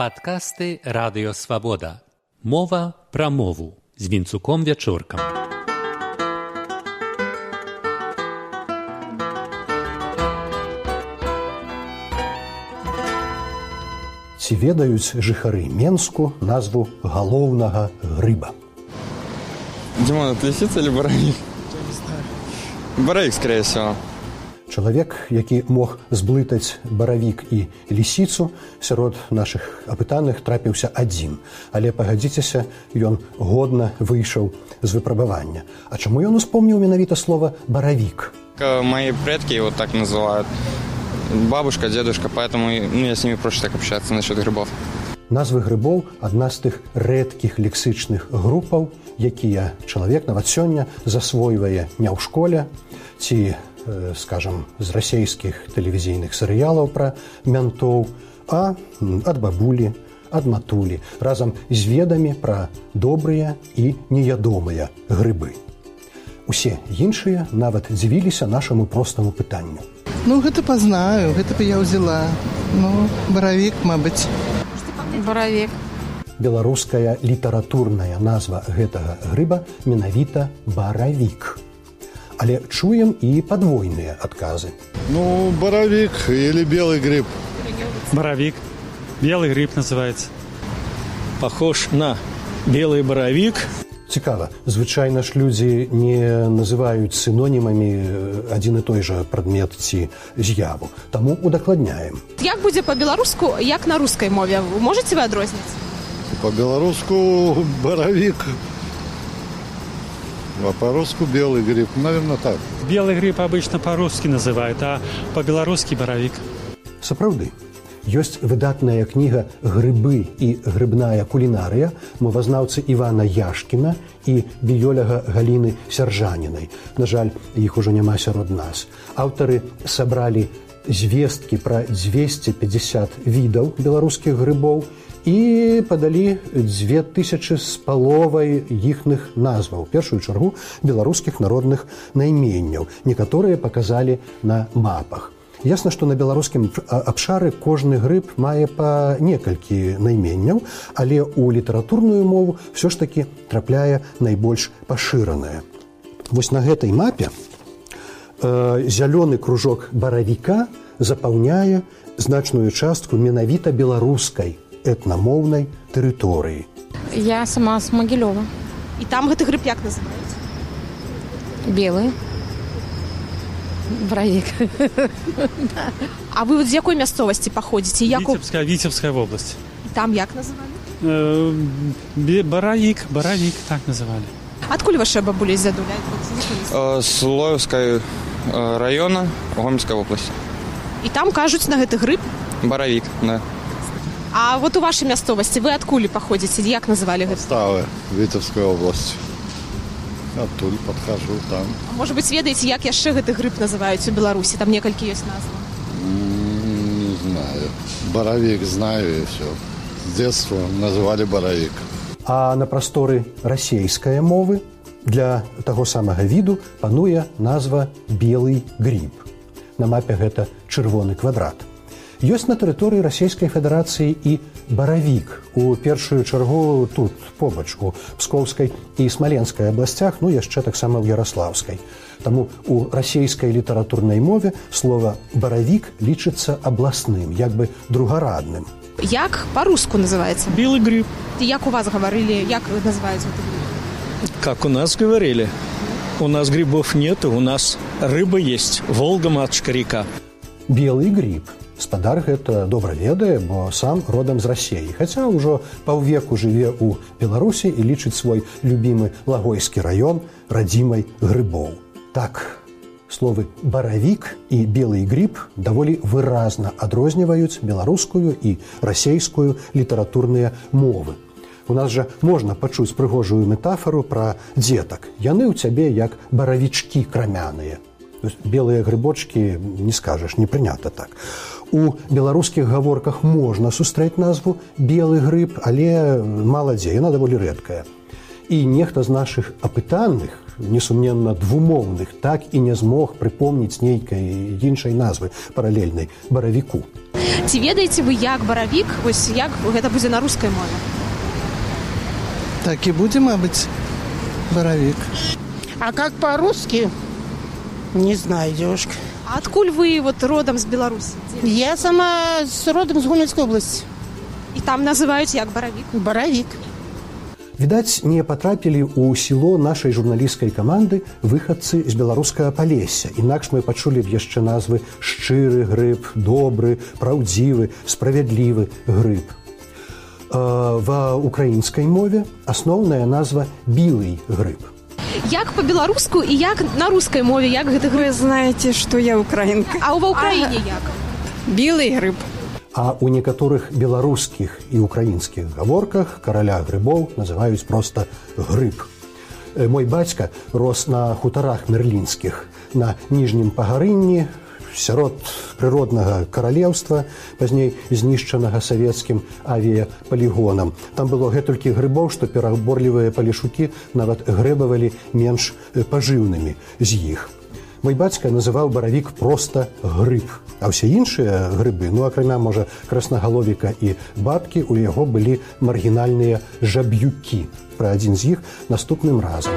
Падкасты радыёвабода. Мова пра мову з вінцуком вячоркам. Ці ведаюць жыхары Менску назву галоўнага грыба. Димон, это лисица или баровик? Баровик, скорее всего. Чалавек, які мог зблытаць баравік і лісіцу, сярод нашых апытаных трапіўся адзін. Але пагадзіцеся, ён годна выйшаў з выпрабавання. А чаму ён успомніў менавіта слова баравік? Мои предки его так называют. Бабушка, дедушка, поэтому ну, я с ними проще так общаться насчет грибов. Назвы грыбоў адна з тых рэдкіх лексычных групаў, якія чалавек нават сёння засвойвае не ў школе ці скажам з расійскіх тэлевізійных серыялаў пра мянтоў, а ад бабулі, ад матулі разам з ведамі пра добрыя і неядомыя грыбы. Усе іншыя нават дзівіліся нашаму простаму пытанню. Ну, гэта пазнаю, гэта бы я ўзяла. Ну, баравік, мабыць. Боровик. Беларуская літаратурная назва гэтага грыба менавіта баравік. Але чуем і падвойныя адказы. Ну, боровик или белый гриб. Боровик. Белый гриб называется. похож на белый боровик. Цікава, звычайна ж людзі не называюць сінонімамі э, адзін і той жа прадмет ці з'яву. Таму удакладняем. Як будзе по-беларуску, як на рускай мове? Можете вы адрозніць? По-белоруску боровик. А по-русски белый гриб. Наверное, так. Белый гриб обычно по-русски называют, а по-белорусски боровик. Сапраўды. Ёсць выдатная кніга грыбы і грыбная кулінарыя мовазнаўцы Івана Яшкіна і біёляга галіны сяржанінай. На жаль, іх ужо няма сярод нас. Аўтары сабралі звесткі пра 250 відаў беларускіх грыбоў і падалі 2000 з паловай іхных назваў першую чаргу беларускіх народных найменняў некаторыя паказалі на мапах Ясна, што на беларускім абшары кожны грыб мае па некалькі найменняў, але ў літаратурную мову ўсё ж такі трапляе найбольш пашыраная. Вось на гэтай мапе э, зялёны кружок баравіка запаўняе значную частку менавіта беларускай этнамоўнай тэрыторыі. Я сама з Могилева. І там гэты грыб як называюць? Белый. Боровик. А вы вот з якой мясцовасці паходзіце? Як у... Витебская, Витебская область. там як называлі? Э, Боровик, боровик, так называли. Адкуль ваша бабуля з дзядуля? Района Гомельской области. І там кажуць на гэты грыб. Боровик, да. А вот у вашай мясцовасці вы адкуль паходзіце? Як называлі гэта? Ставы, Витебская область. Оттуда подхожу там. А Можа быць, ведаеце, як яшчэ гэты грыб называюць у Беларусі? Там некалькі ёсць назва. М, Не знаю. Боровик знаю и все. С детства называли боровик. А на прасторы расейскай мовы для таго самага віду пануе назва белый гріб. На мапе гэта чырвоны квадрат. Ёсць на тэрыторыі расійскай федэрацыі і баравік у першую чаргу тут побач у пскоўскай і смаленскай абласцях, ну яшчэ таксама ў ярослаўскай. Таму у расійскай літаратурнай мове слова баравік лічыцца абласным, як бы другарадным. Як па-руску называецца? Белый гриб. Як у вас гаварылі, як называюць гэты грыб? Как у нас говорили. У нас грибов нет, у нас рыба есть. Волга, матушка, река. белый гриб спадар гэта добра ведае бо сам родам з рассеі хаця ўжо паўвеку жыве ў беларусі і лічыць свой любімы лагойскі раён радзімай грыбоў так словы баравік і белый гриб даволі выразна адрозніваюць беларускую і расейскую літаратурныя мовы У нас жа можна пачуць прыгожую метафору пра дзетак. Яны ў цябе як баравічкі крамяныя. Белыя грыбочки не скажаш не прынята так. У беларускіх гаворках можна сустрэць назву белы грыб але мала дзе яна даволі рэдкая. І нехта з нашых апытаных несумненна двумоўных так і не змог прыпомніць нейкай іншай назвы паралельнай баравіку. Ці ведаеце вы як баравік вось як гэта будзе на рускай мове Так и будем, мабыть, боровик. А как по-русски? Не знаю, девушка. А адкуль вы вот родам з беларусі Я сама с родом с Гомельской области. і там называюць як баравік Боровик. Відаць, не патрапілі ў сіло нашай журналісцкай каманды выхадцы з беларускага палесся. Інакш мы пачулі б яшчэ назвы шчыры грыб, добры, праўдзівы, справядлівы грыб. Ва украінскай мове асноўная назва білый грыб. як по-беларуску і як на рускай мове як гэты грыб Вы знаете, что я украинка. а ва ўкраіне як Белый гриб. А ў некаторых беларускіх і украінскіх гаворках караля грыбоў называюць проста грыб. Э, Мой бацька рос на хутарах мерлінскіх, на ніжнім пагарынні, сярод прыроднага каралеўства, пазней знішчанага савецкім авіяпалігонам. Там было гэтулькі грыбоў, што пераборлівыя палішукі нават грэбавалі менш пажыўнымі з іх. Мой бацька называў баравік проста грыб. А ўсе іншыя грыбы, ну акрамя можа краснагаловіка і бабкі у яго былі маргінальныя жаб'юкі. Пра адзін з іх наступным разам.